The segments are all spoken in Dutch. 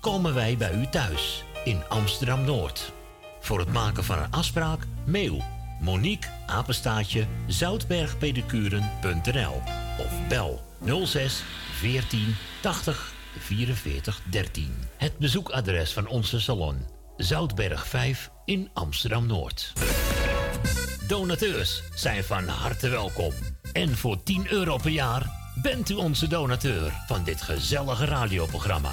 komen wij bij u thuis in Amsterdam Noord. Voor het maken van een afspraak, mail Monique Apenstaatje zoutbergpedicuren.nl of bel 06 14 80 44 13. Het bezoekadres van onze salon Zoutberg 5 in Amsterdam Noord. Donateurs zijn van harte welkom. En voor 10 euro per jaar bent u onze donateur van dit gezellige radioprogramma.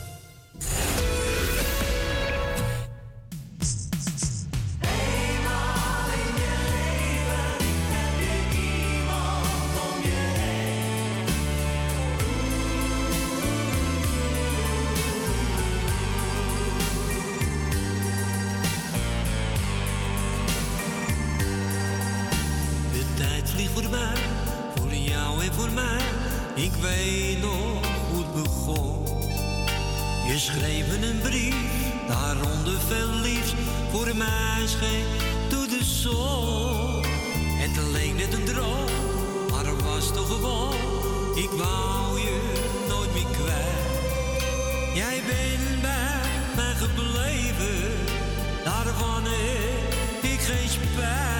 Jij bent bij mij gebleven, daarvan ik geen spijt.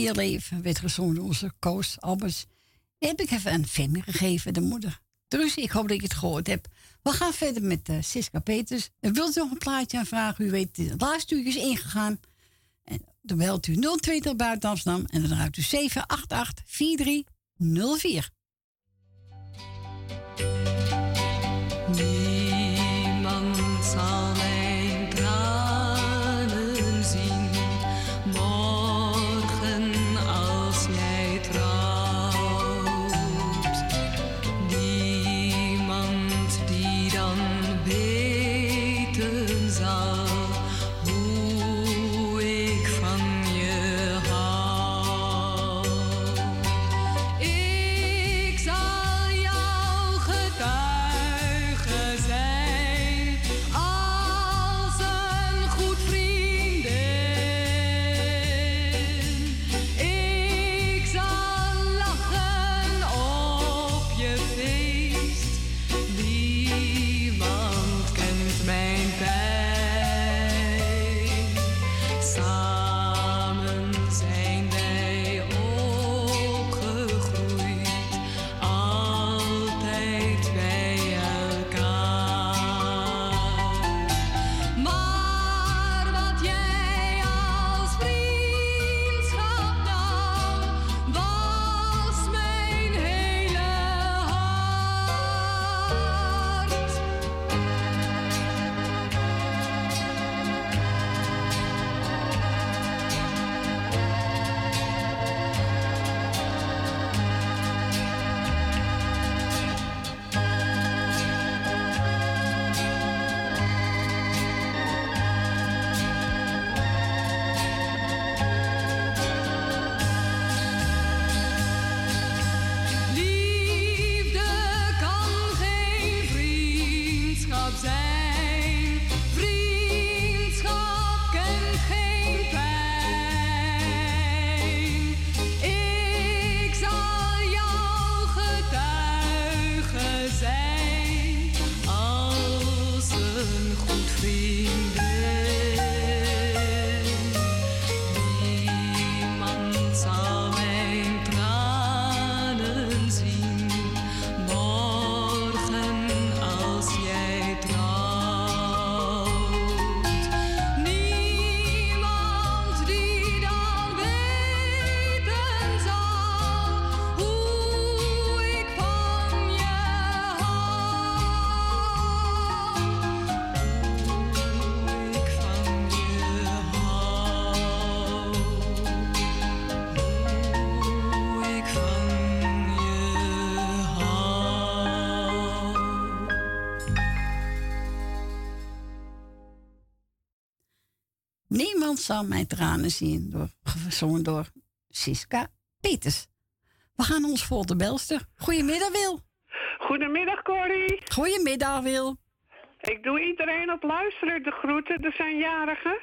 Je leven werd gezongen onze Koos Albers. Heb ik even een fan gegeven, de moeder. Dus ik hoop dat ik het gehoord heb. We gaan verder met uh, Siska Peters. En wilt u nog een plaatje aanvragen? U weet, de laatste uur is ingegaan. En dan belt u 020 buiten Amsterdam. En dan ruikt u 788 4304. zal mijn tranen zien. Door, gezongen door Siska Peters. We gaan ons voor de belster. Goedemiddag, Wil. Goedemiddag, Corrie. Goedemiddag, Wil. Ik doe iedereen op luisteren de groeten. Er zijn jarigen.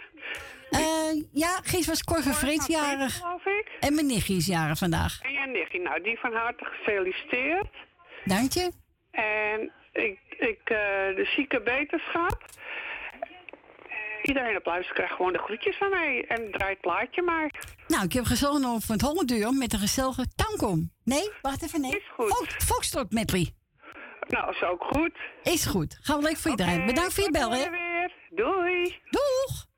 Uh, ja, Gees was Cor jarig. En mijn nichtje is jarig vandaag. En je nichtje, nou, die van harte gefeliciteerd. Dank je. En ik, ik uh, de zieke beterschap. Iedereen op luisteren krijgt gewoon de groetjes van mij. En draait plaatje maar. Nou, ik heb gezongen over het honderd met een gezellige tankom. Nee, wacht even, nee. Is goed. Foxtrot medley. Nou, is ook goed. Is goed. Gaan we leuk voor iedereen. Bedankt voor je bel, hè. Doei. Doeg.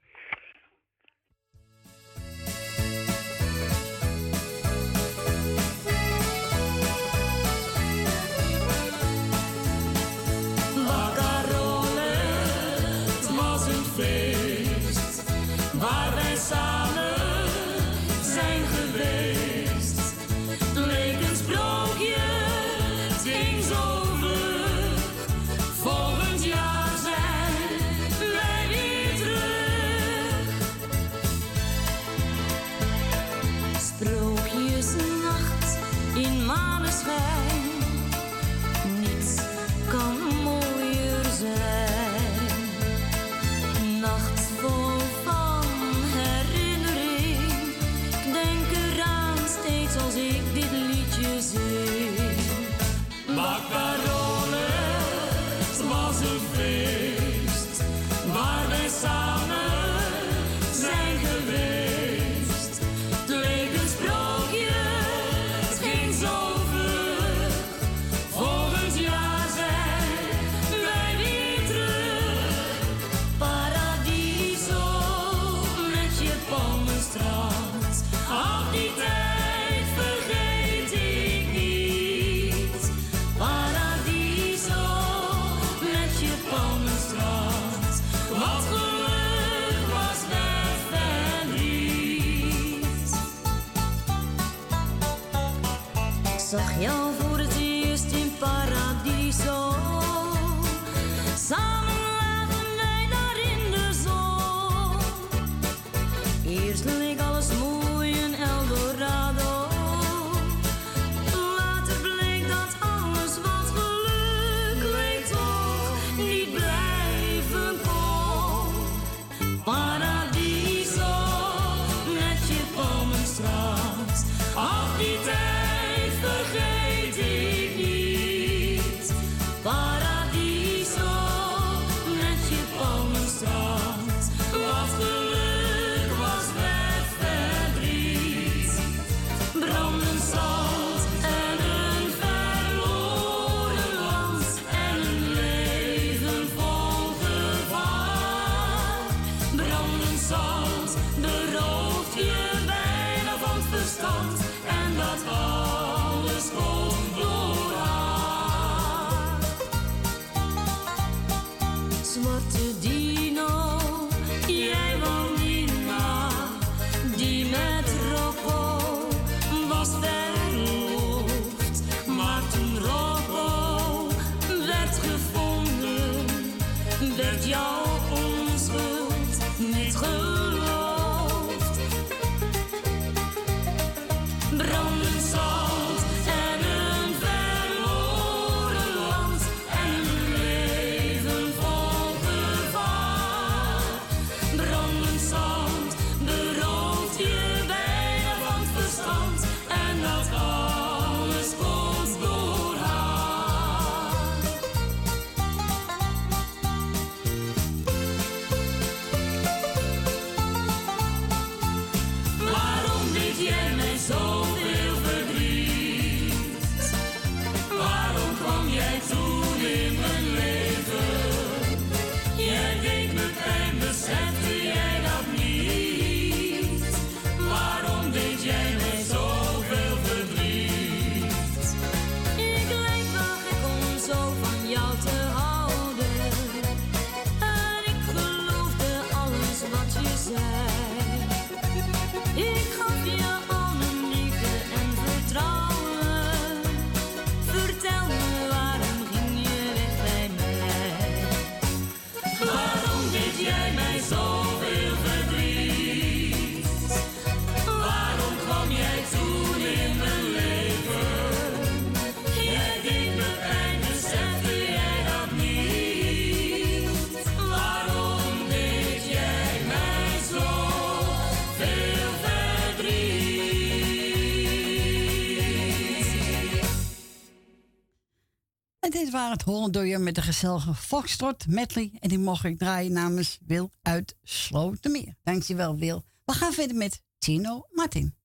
naar het je met de gezellige Foxtrot medley. En die mocht ik draaien namens Wil uit Slotermeer. Dankjewel Wil. We gaan verder met Tino Martin.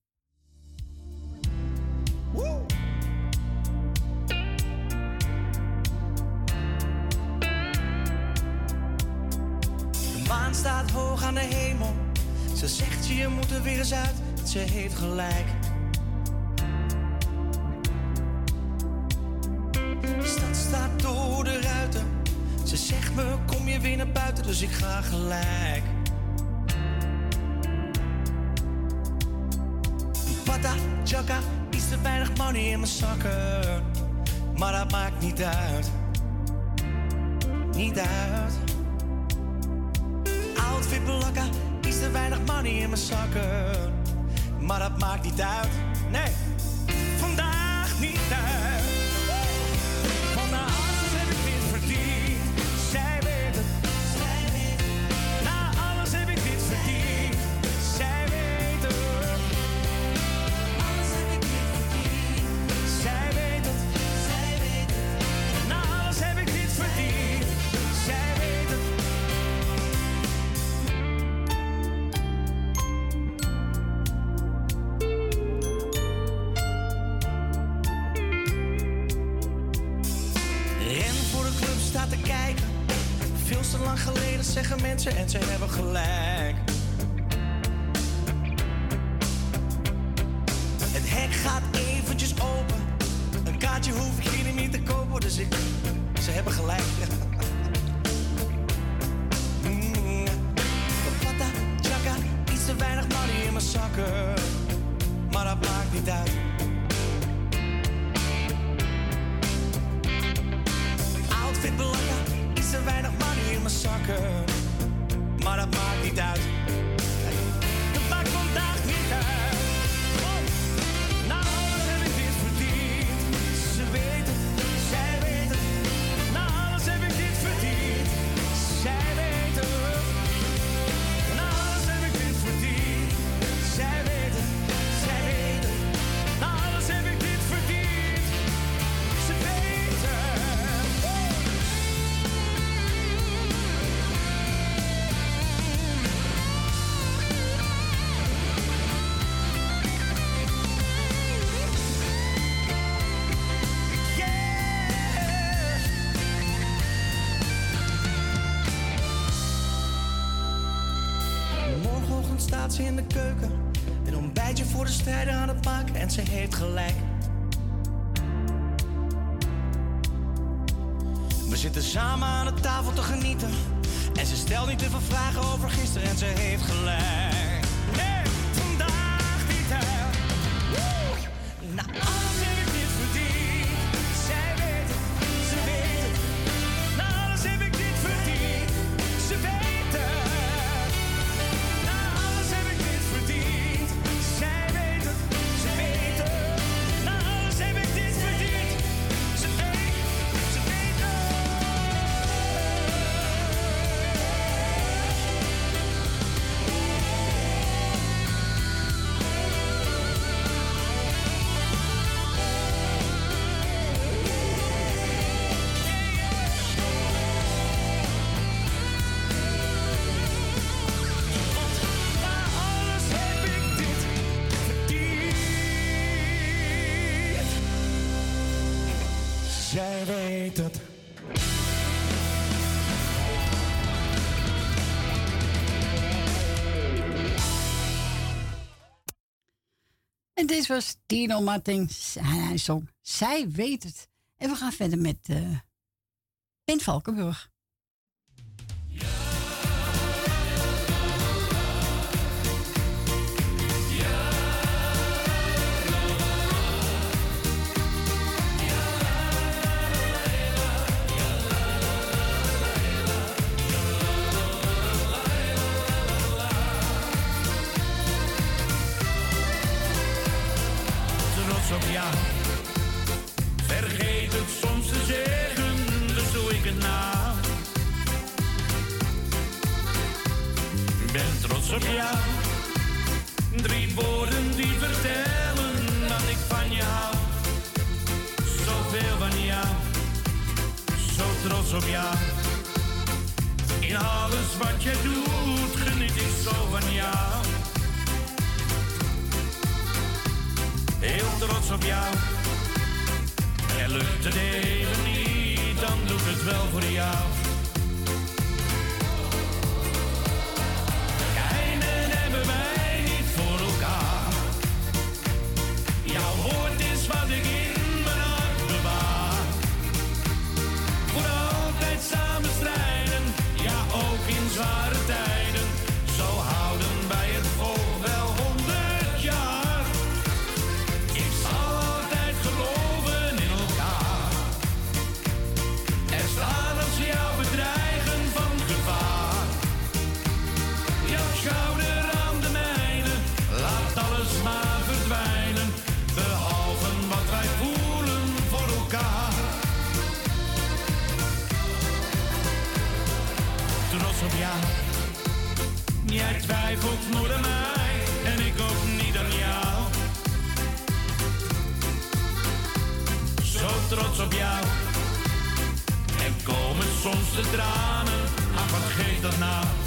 De maan staat hoog aan de hemel. Ze zegt je moet er weer eens uit. Ze heeft gelijk. De stad staat door de ruiten. Ze zegt me, kom je weer naar buiten, dus ik ga gelijk. Pata, chaka, is te weinig money in mijn zakken. Maar dat maakt niet uit. Niet uit. Outfit blakken, is te weinig money in mijn zakken. Maar dat maakt niet uit. Nee, vandaag niet uit. last. in de keuken een ontbijtje voor de strijder aan het maken en ze heeft gelijk. We zitten samen aan de tafel te genieten en ze stelt niet te veel vragen over gisteren en ze heeft gelijk. Tino Martins en hij Zij weet het. En we gaan verder met uh, Valkenburg. soms de tranen. Ach, wat geeft dat nou?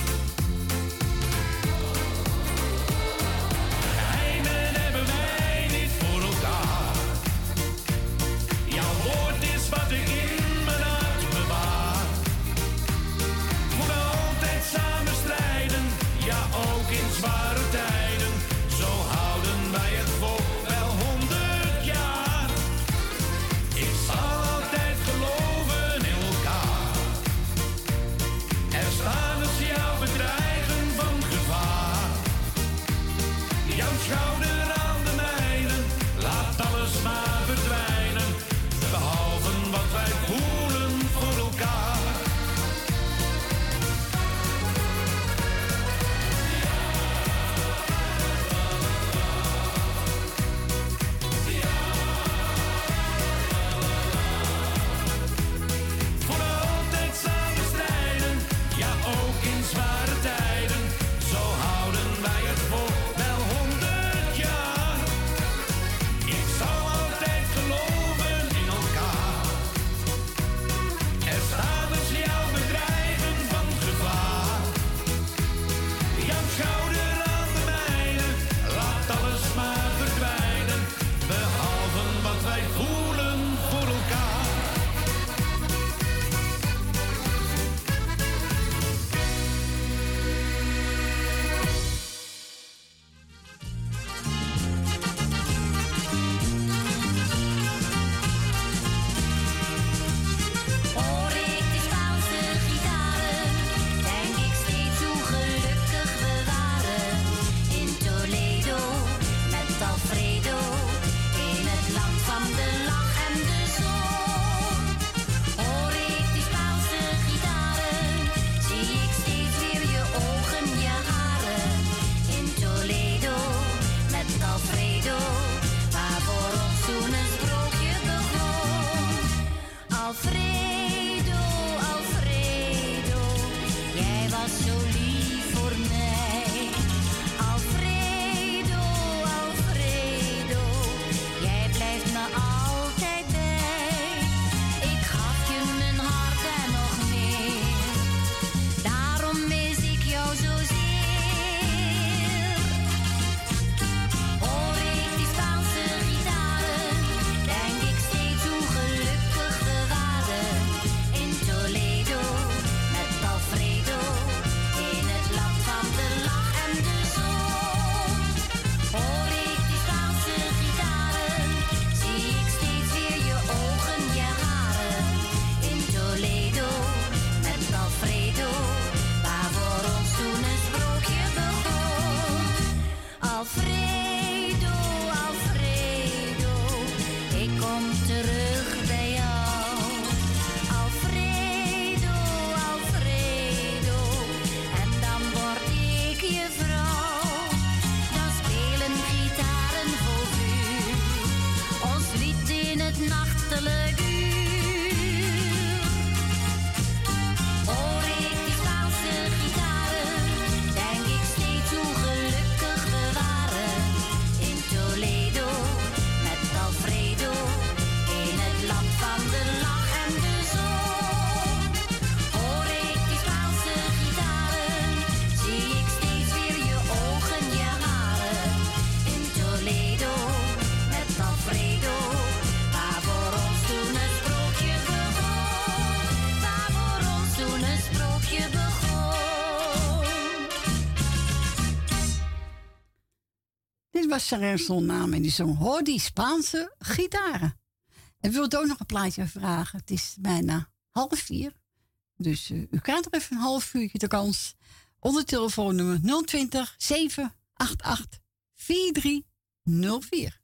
Sarah's naam en die zong Hoor die Spaanse gitaren. En wilt ook nog een plaatje vragen. Het is bijna half vier. Dus uh, u krijgt nog even een half uurtje de kans. Onder telefoonnummer 020 788 4304.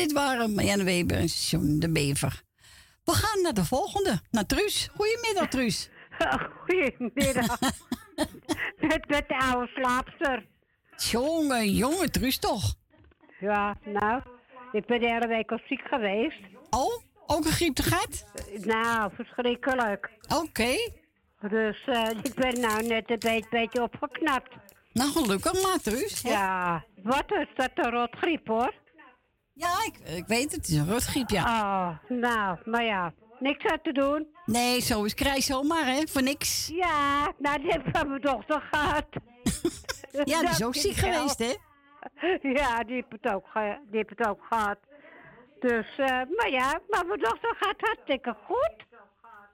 Dit waren Marianne Weber en John de Bever. We gaan naar de volgende, naar Truus. Goedemiddag, Truus. Goedemiddag. met, met de oude slaapster. Jongen, jongen, Truus toch? Ja, nou, ik ben de hele week al ziek geweest. Oh, ook een griep te gat? Nou, verschrikkelijk. Oké. Dus uh, ik ben nou net een beetje, beetje opgeknapt. Nou, gelukkig maar, Truus. Ja, wat is dat een rotgriep, hoor. Ja, ik, ik weet het. Het is een rotgriep, ja. Oh, nou, maar ja. Niks aan te doen. Nee, zo is krijg zomaar, hè? Voor niks. Ja, nou, die heb ik van mijn dochter gehad. ja, die is ook ziek geweest, hè? Ja, die heeft het ook, die heeft het ook gehad. Dus, uh, maar ja, maar mijn dochter gaat hartstikke goed.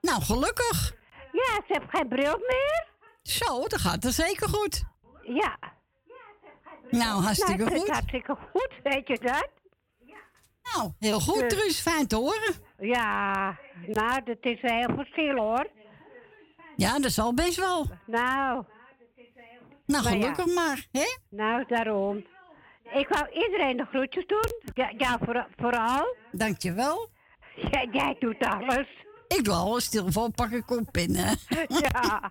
Nou, gelukkig. Ja, ze heeft geen bril meer. Zo, dat gaat er zeker goed. Ja. Nou, hartstikke nou, het goed. Hartstikke goed, weet je dat? Nou, heel goed, Dus- Truus. Fijn te horen. Ja, nou, dat is heel verschil hoor. Ja, dat zal best wel. Nou. Nou, Maar ja. gelukkig maar, hè? Nou, daarom. Ik wou iedereen de groetjes doen. Ja, ja voor, vooral. Dankjewel. Ja, jij doet alles. Ik doe alles. Telefoon pak ik op en... eh, Ja.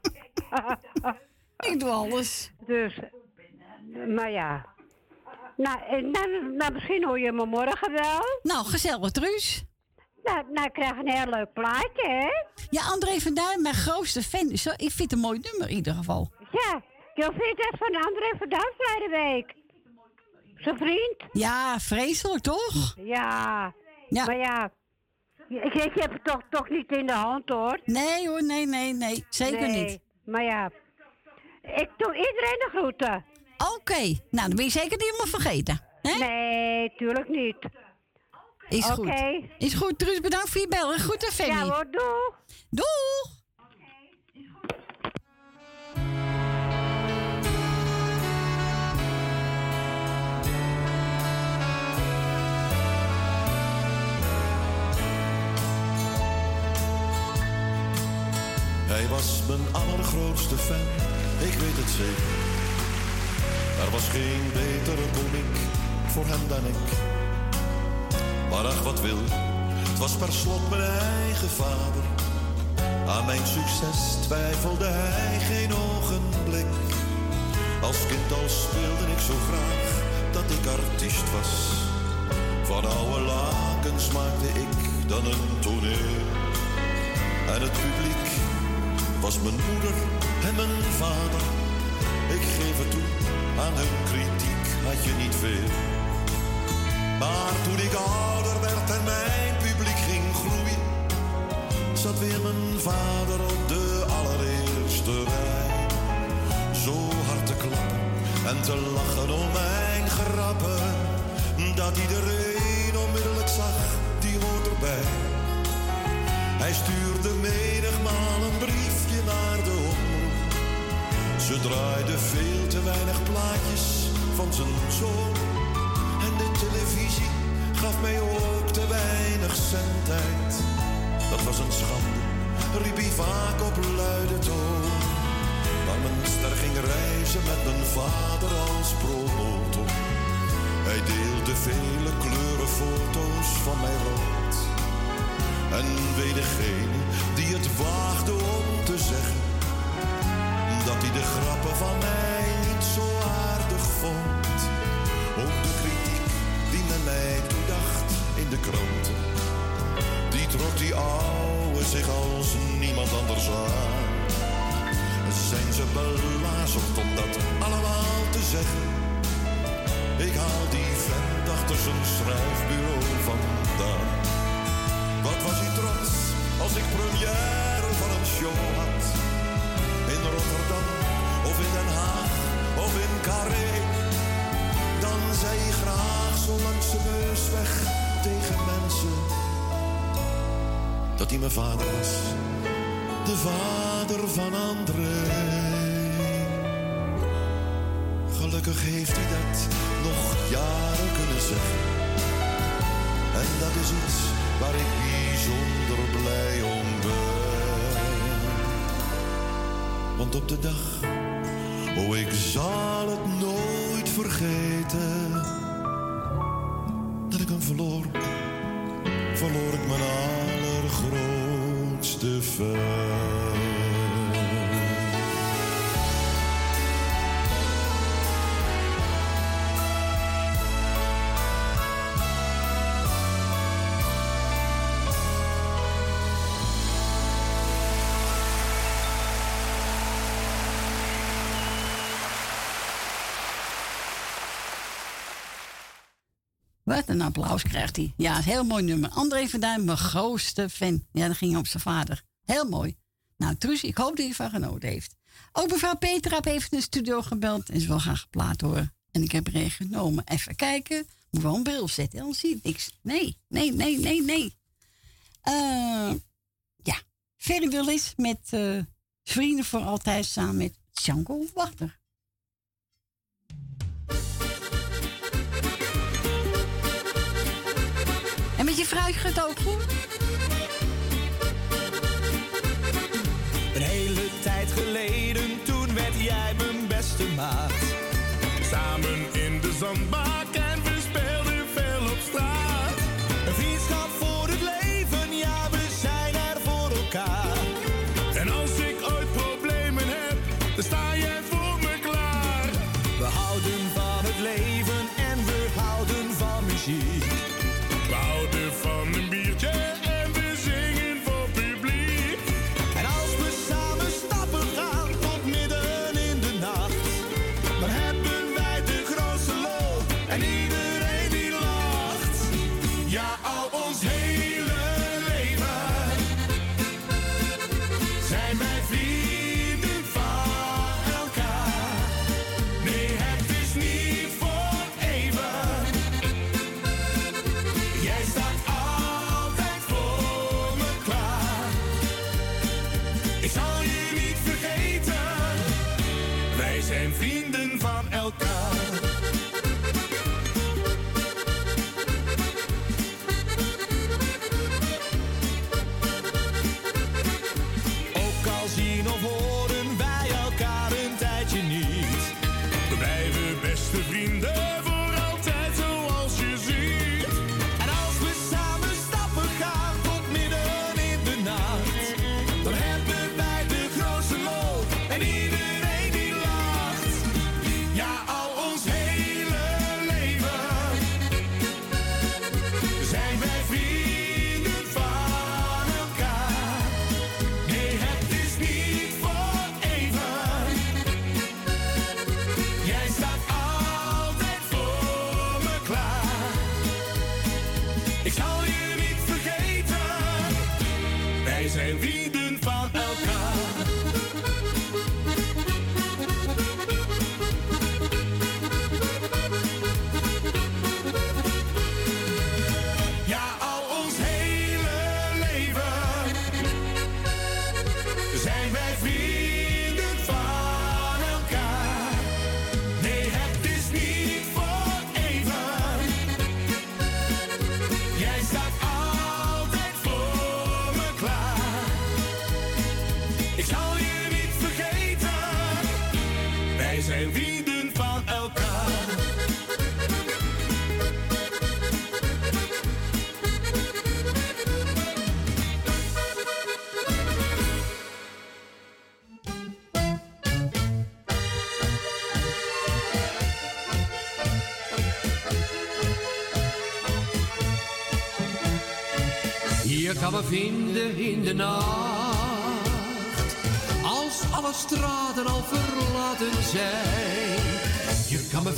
ik doe alles. Dus, maar ja. Nou, eh, nou, nou, misschien hoor je me morgen wel. Nou, gezellig, Truus. Nou, nou ik krijg een heel leuk plaatje, hè? Ja, André van Duin, mijn grootste fan. is. Ik vind het een mooi nummer in ieder geval. Ja, je vindt het van André van Duin verleden week. Zijn vriend? Ja, vreselijk, toch? Ja. Ja. Maar ja, ik, ik heb het toch, toch niet in de hand, hoor. Nee hoor, nee, nee, nee. Zeker Nee, niet. Maar ja, ik doe iedereen de groeten. Oké, nou dan ben je zeker niet helemaal vergeten. Hè? Nee, tuurlijk niet. Is goed. Oké. Is goed, Truus, bedankt voor je bellen. Goed aan Fanny. Ja hoor, doeg. Doeg. Hij was mijn allergrootste fan, ik weet het zeker. Er was geen betere komiek voor hem dan ik. Maar ach, wat wil, het was per slot mijn eigen vader. Aan mijn succes twijfelde hij geen ogenblik. Als kind al speelde ik zo graag dat ik artiest was. Van oude lakens maakte ik dan een toneel. En het publiek was mijn moeder en mijn vader. Ik geef het toe, aan hun kritiek had je niet veel. Maar toen ik ouder werd en mijn publiek ging groeien, zat weer mijn vader op de allereerste rij. Zo hard te klappen en te lachen om mijn grappen, dat iedereen onmiddellijk zag, die hoort erbij. Hij stuurde menigmaal een briefje naar de. Ze draaide veel te weinig plaatjes van zijn zoon. En de televisie gaf mij ook te weinig zendtijd. Dat was een schande, riep hij vaak op luide toon. Maar mijn ster ging reizen met mijn vader als promotor. Hij deelde vele kleuren foto's van mij rond. En weet degene die het waagde om te zeggen hij de grappen van mij niet zo aardig vond. Ook de kritiek die men mij toedacht in de kranten, die trok die ouwe zich als niemand anders aan. Zijn ze belazerd om dat allemaal te zeggen? Ik haal die vent achter zijn schrijfbureau vandaan. Wat was hij trots als ik première van een show had? Of in Den Haag of in Carré. Dan zei hij graag zo langs de weg tegen mensen. Dat hij mijn vader was, de vader van André. Gelukkig heeft hij dat nog jaren kunnen zeggen. En dat is iets waar ik Op de dag, oh ik zal het nooit vergeten, dat ik hem verloor, verloor ik mijn allergrootste fan. Wat een applaus krijgt hij. Ja, heel mooi nummer. André van Duin, mijn grootste fan. Ja, dat ging op zijn vader. Heel mooi. Nou, Truus, ik hoop dat hij ervan genoten heeft. Ook mevrouw Petra heeft in de studio gebeld en ze wil graag geplaat horen. En ik heb er een genomen. Even kijken. Moet wel een bril zetten, anders zie ik niks. Nee, nee, nee, nee, nee. Eh, ja, Ferry Willis met eh, Vrienden voor Altijd samen met Django Wachter. Je vrouw gaat ook goed? Een hele tijd geleden, toen werd jij mijn beste maat. Samen in de zandbak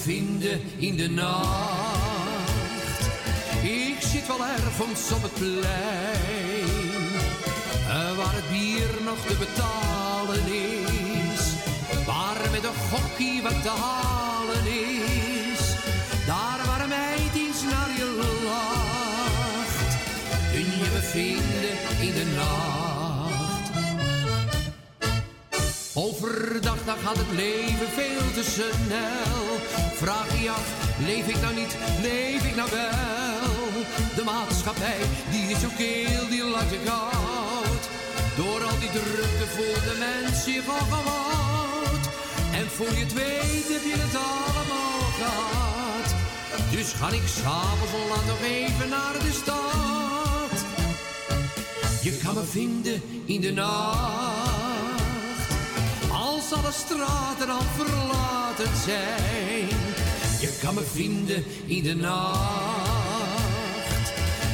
vinden in de nacht, ik zit wel ergens op het plein, eh, waar het bier nog te betalen is, waar met een gokkie wat te halen is, daar waar een meid eens naar je lacht. Kun je me vinden in de nacht. Overdag dan gaat het leven veel te snel. Vraag je af, leef ik nou niet, leef ik nou wel? De maatschappij, die is zo keel, die laat je koud. Door al die drukte voelt de mens zich al. En voor je het weet heb je het allemaal gehad. Dus ga ik s'avonds laat nog even naar de stad. Je kan me vinden in de nacht. Als alle straten al verlaten zijn. Je kan me vinden in de nacht.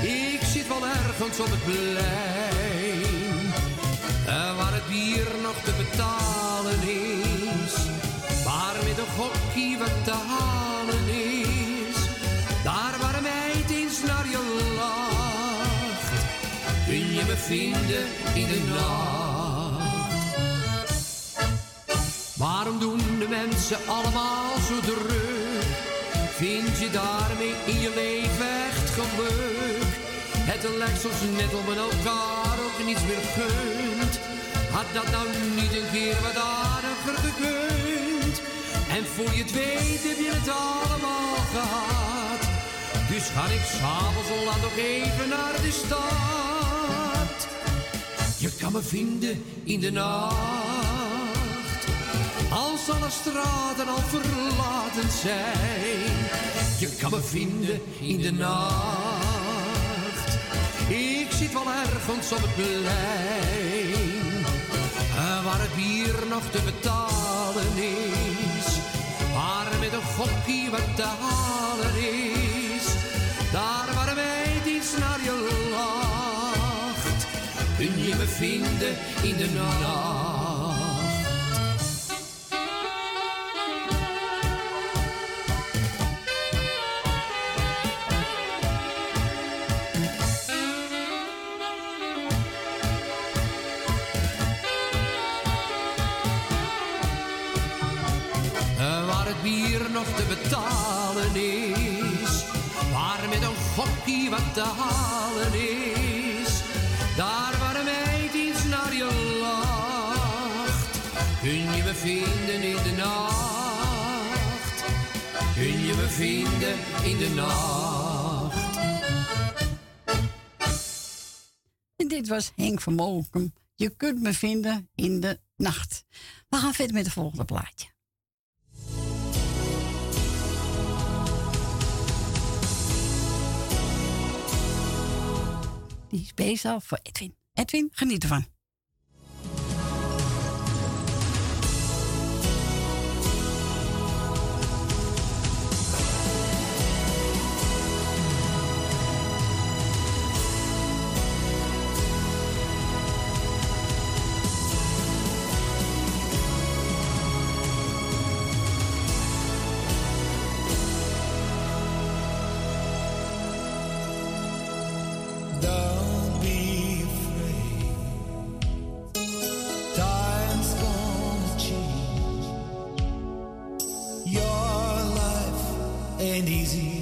Ik zit wel ergens op het plein. eh, Waar het bier nog te betalen is. Waar met een gokkie wat te halen is. Daar waar een meid eens naar je lacht. Kun je me vinden in de nacht. Waarom doen de mensen allemaal zo druk? Vind je daarmee in je leven echt geluk? Het lijkt soms net om men elkaar ook niets meer gunt. had dat nou niet een keer wat aardiger gekund? En voor je het weet heb je het allemaal gehad. Dus ga ik s'avonds al laat nog even naar de stad. Je kan me vinden in de nacht. Als alle straten al verlaten zijn. Je kan me vinden in de nacht. Ik zit wel ergens op het plein. eh, Waar het bier nog te betalen is. Waar met een gokkie wat te halen is. Daar waar meid iets naar je lacht. Kun je me vinden in de nacht. Wat te halen is. Daar waar een meid naar je lacht. Kun je me vinden in de nacht. Kun je me vinden in de nacht. En dit was Henk van Molkum. Je kunt me vinden in de nacht. We gaan verder met het volgende plaatje. Die is bezig voor Edwin. Edwin, geniet ervan. Ain't easy,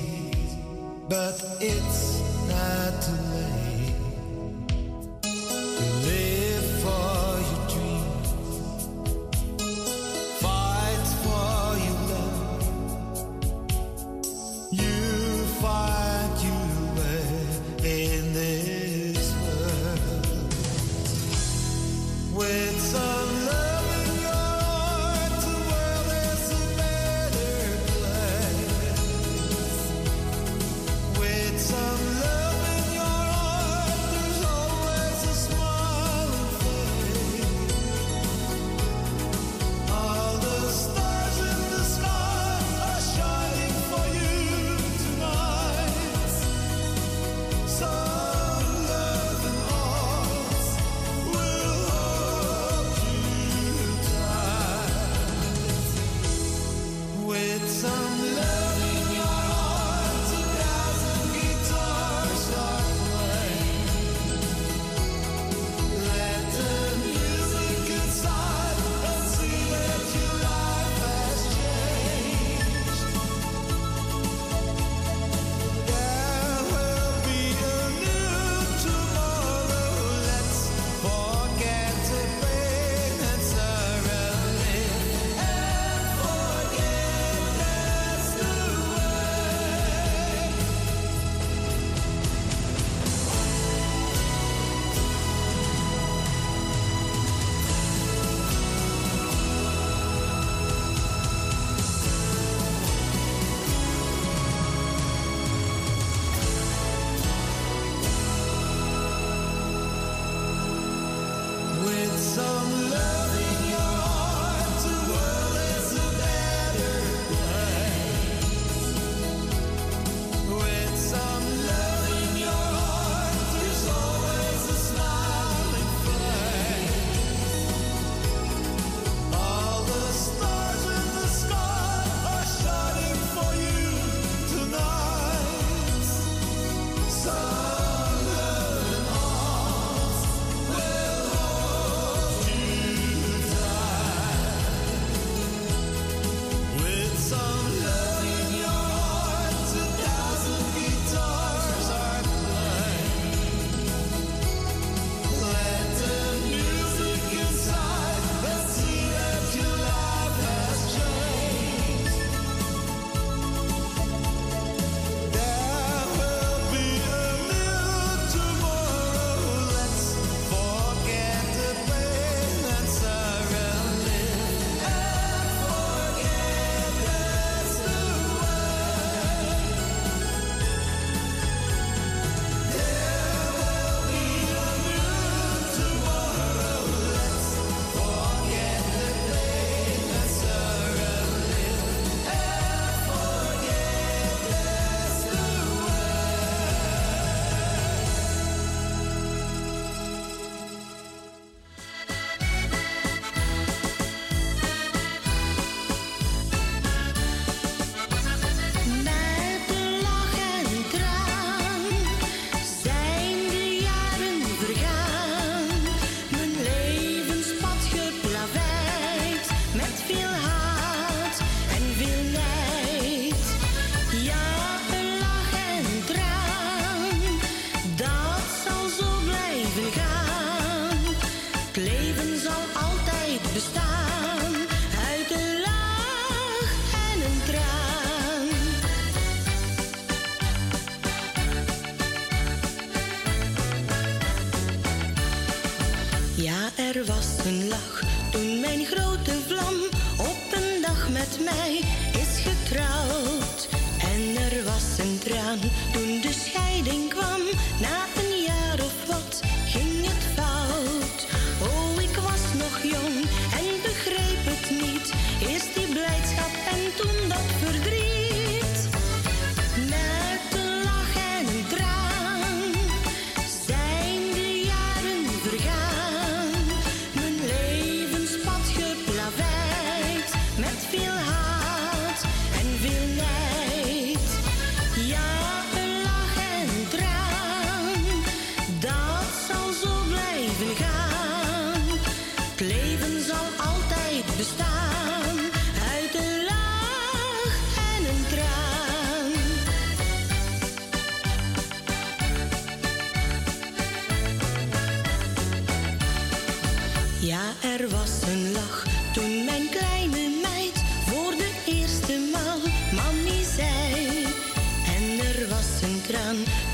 but it's not too late.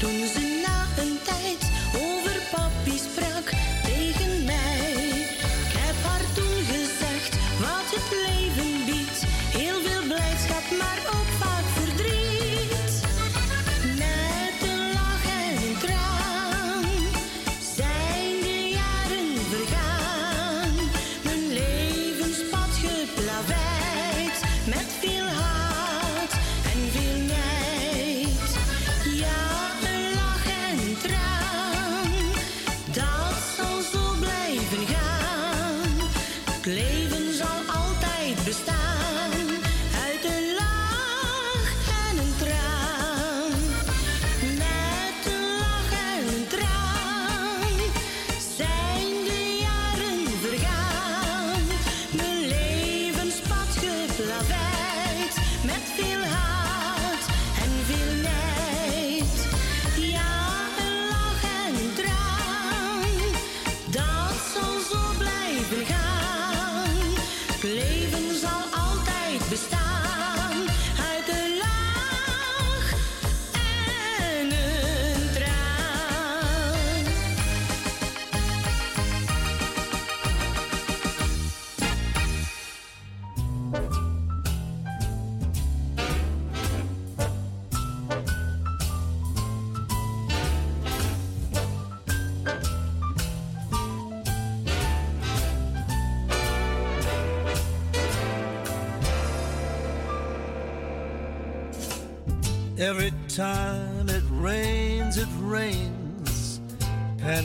happens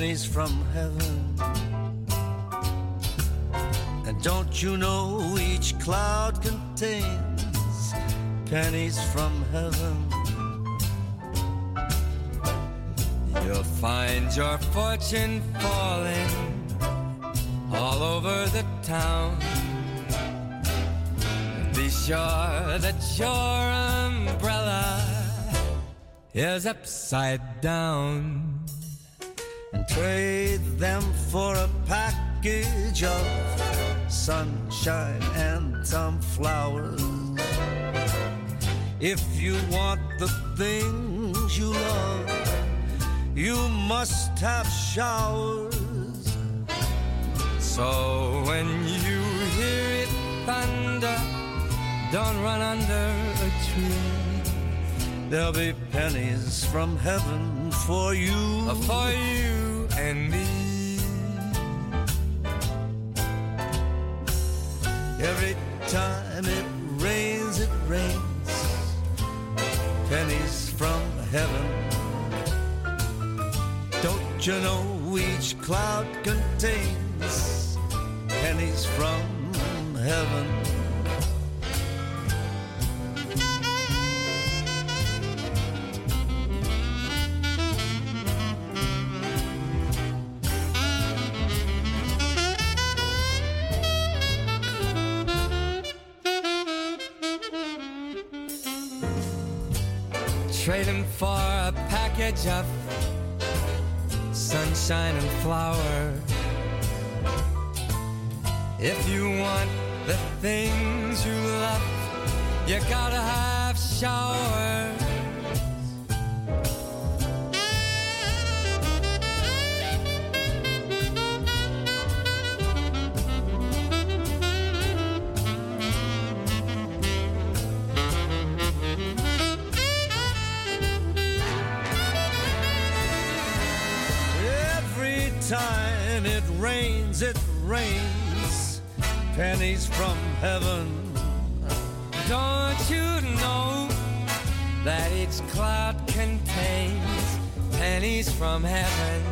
Pennies from heaven. And don't you know each cloud contains pennies from heaven? You'll find your fortune falling all over the town. Be sure that your umbrella is upside down. Trade them for a package of sunshine and some flowers. If you want the things you love, you must have showers. So when you hear it thunder, don't run under a tree. There'll be pennies from heaven for you. Uh, for you and me. Every time it rains, it rains pennies from heaven. Don't you know each cloud contains pennies from heaven? shining flower. If you want the things you love, you gotta have showers. Rains, it rains pennies from heaven. Don't you know that each cloud contains pennies from heaven?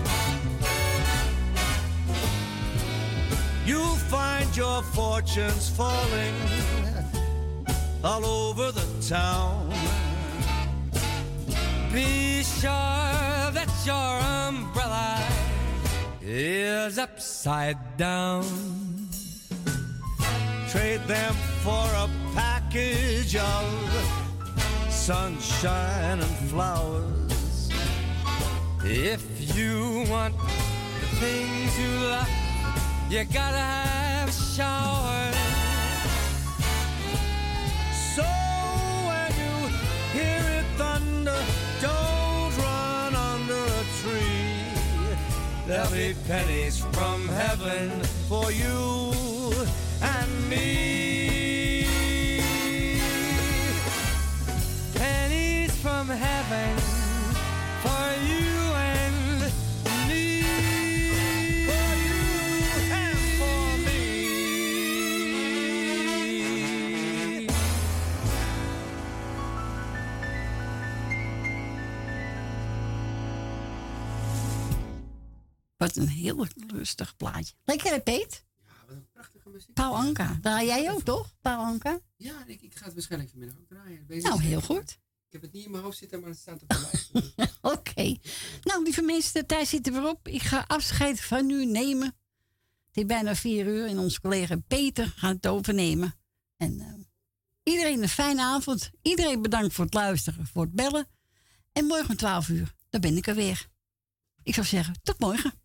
You'll find your fortunes falling all over the town. Be sure that your umbrella is upside down. Trade them for a package of sunshine and flowers. If you want the things you love, you gotta have a shower. There'll be pennies from heaven for you and me. Pennies from heaven for you Wat een heel rustig plaatje. Lekker hè, Peet? Paul Anka. Draai jij ook, toch? Paul Anka? Ja, ik, ik ga het waarschijnlijk vanmiddag ook draaien. Nou, heel goed. Ik heb het niet in mijn hoofd zitten, maar het staat op de lijst. Oké. Nou, lieve mensen, de tijd zit er weer op. Ik ga afscheid van u nemen. Het is bijna vier uur en onze collega Peter gaat het overnemen. En eh, iedereen een fijne avond. Iedereen bedankt voor het luisteren, voor het bellen. En morgen om 12 uur, dan ben ik er weer. Ik zou zeggen, tot morgen.